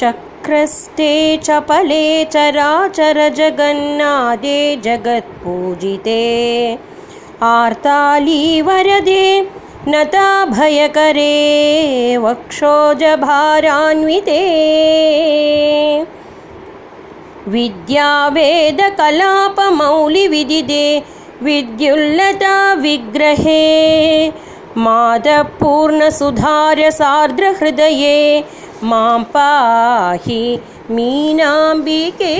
चक्रस्ते चपले चराचरजगन्नादे जगत्पूजिते। आर्तालीवरदे नताभयकरे वक्षोजभारान्विते विद्यावेदकलापमौलिविदिदे विद्युल्लता विग्रहे। मातपूर्णसुधारसार्द्रहृदये मां पाहि मीनाम्बिके।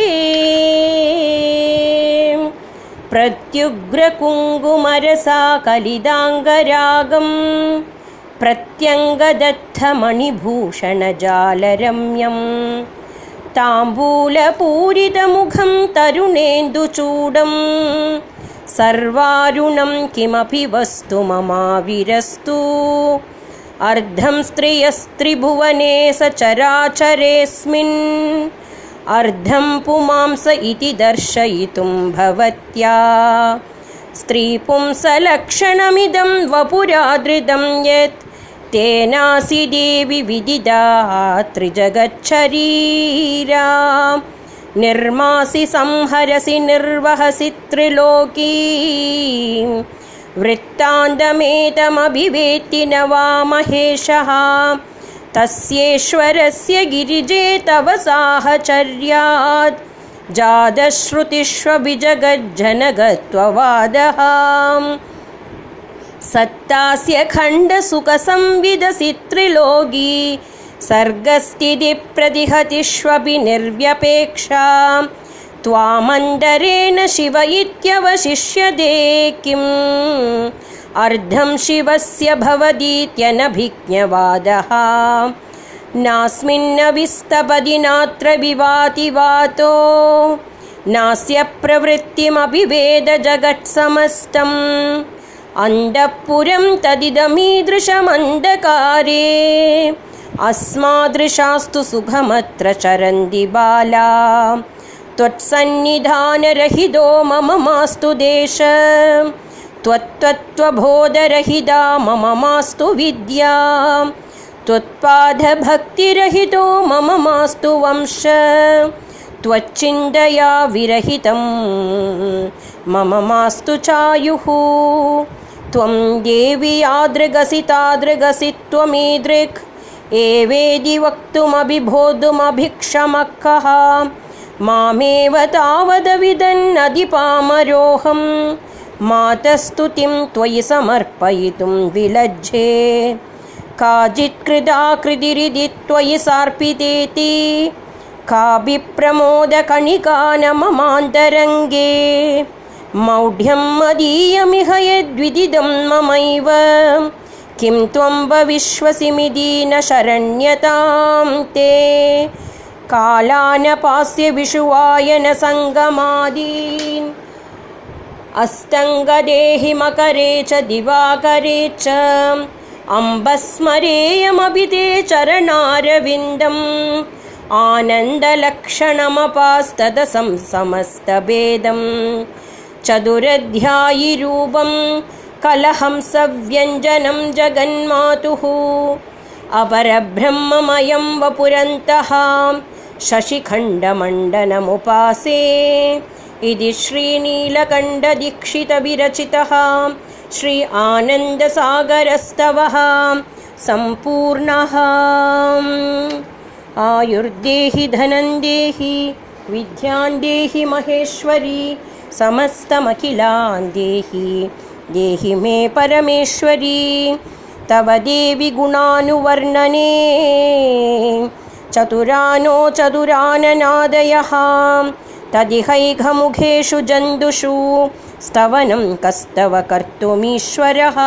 प्रत्युग्रकुङ्कुमरसा कलिदाङ्गरागं प्रत्यङ्गदत्थमणिभूषणजालरम्यम् ताम्बूलपूरितमुखं तरुणेन्दुचूडम् सर्वारुणं किमपि वस्तु ममाविरस्तु अर्धं स्त्रियस्त्रिभुवने सचराचरेऽस्मिन् अर्धं पुमांस इति दर्शयितुं भवत्या। स्त्रीपुंसलक्षणमिदं वपुरादृतं यत् तेनासि देवि विदिदा त्रिजगच्छरीरा। निर्मासि संहरसि निर्वहसि त्रिलोकी वृत्तान्तमेतमभिवेत्ति न वा महेशः तस्येश्वरस्य गिरिजे तव साहचर्यात्। जातश्रुतिष्वभिजगज्जनगत्ववादः सत्तास्य खण्डसुखसंविदसि त्रिलोकी सर्गस्थितिप्रतिहतिष्वपि निर्व्यपेक्षा त्वामन्दरेण शिव इत्यवशिष्यते किम्? अर्धं शिवस्य भवतीत्यनभिज्ञवादः नास्मिन्न विस्तपदि नात्र विवाति वातो नास्य प्रवृत्तिमपि वेदजगत्समस्तम् अण्डपुरं तदिदमीदृशमन्धकारे अस्मादृशास्तु सुखमत्र चरन्ति बाला त्वत्सन्निधानरहितो मम मास्तु देश। त्वत्त्वत्त्वबोधरहिता मम मास्तु विद्या। त्वत्पादभक्तिरहितो मम मास्तु वंश। त्वच्चिन्तया विरहितं मम मास्तु चायुः। त्वं देवि यादृगसि तादृगसि त्वमीदृक् एवेदि वक्तुमभिबोधुमभिक्षमः मामेव तावदविदन्नधिपामरोऽहं मातस्तुतिं त्वयि समर्पयितुं विलज्झे काचित्कृदाकृतिरिति त्वयि सार्पितेति। काभिप्रमोदकणिका न ममान्तरङ्गे मौढ्यं मदीयमिह यद्विदिदं ममैव। किं त्वं भविष्वसिमिति न शरण्यतां ते कालानपास्य विषुवायन सङ्गमादीन् अस्तङ्गदेहि मकरे च दिवाकरे च अम्बस्मरेयमपि ते चरणारविन्दम्। आनन्दलक्षणमपास्तदसं समस्तभेदं चतुरध्यायिरूपं कलहंसव्यञ्जनं जगन्मातुः। अपरब्रह्ममयं वपुरन्तः शशिखण्डमण्डनमुपासे। इति श्रीनीलकण्ठदीक्षितविरचितः श्री आनन्दसागरस्तवः सम्पूर्णः। आयुर्देहि धनं देहि विद्यान् देहि महेश्वरी समस्तमखिलान् देहि देहि मे परमेश्वरी तव देवि गुणानुवर्णने चतुरानो चतुराननादयः। तदिहैघमुखेषु जन्तुषु स्तवनं कस्तव कर्तुमीश्वरः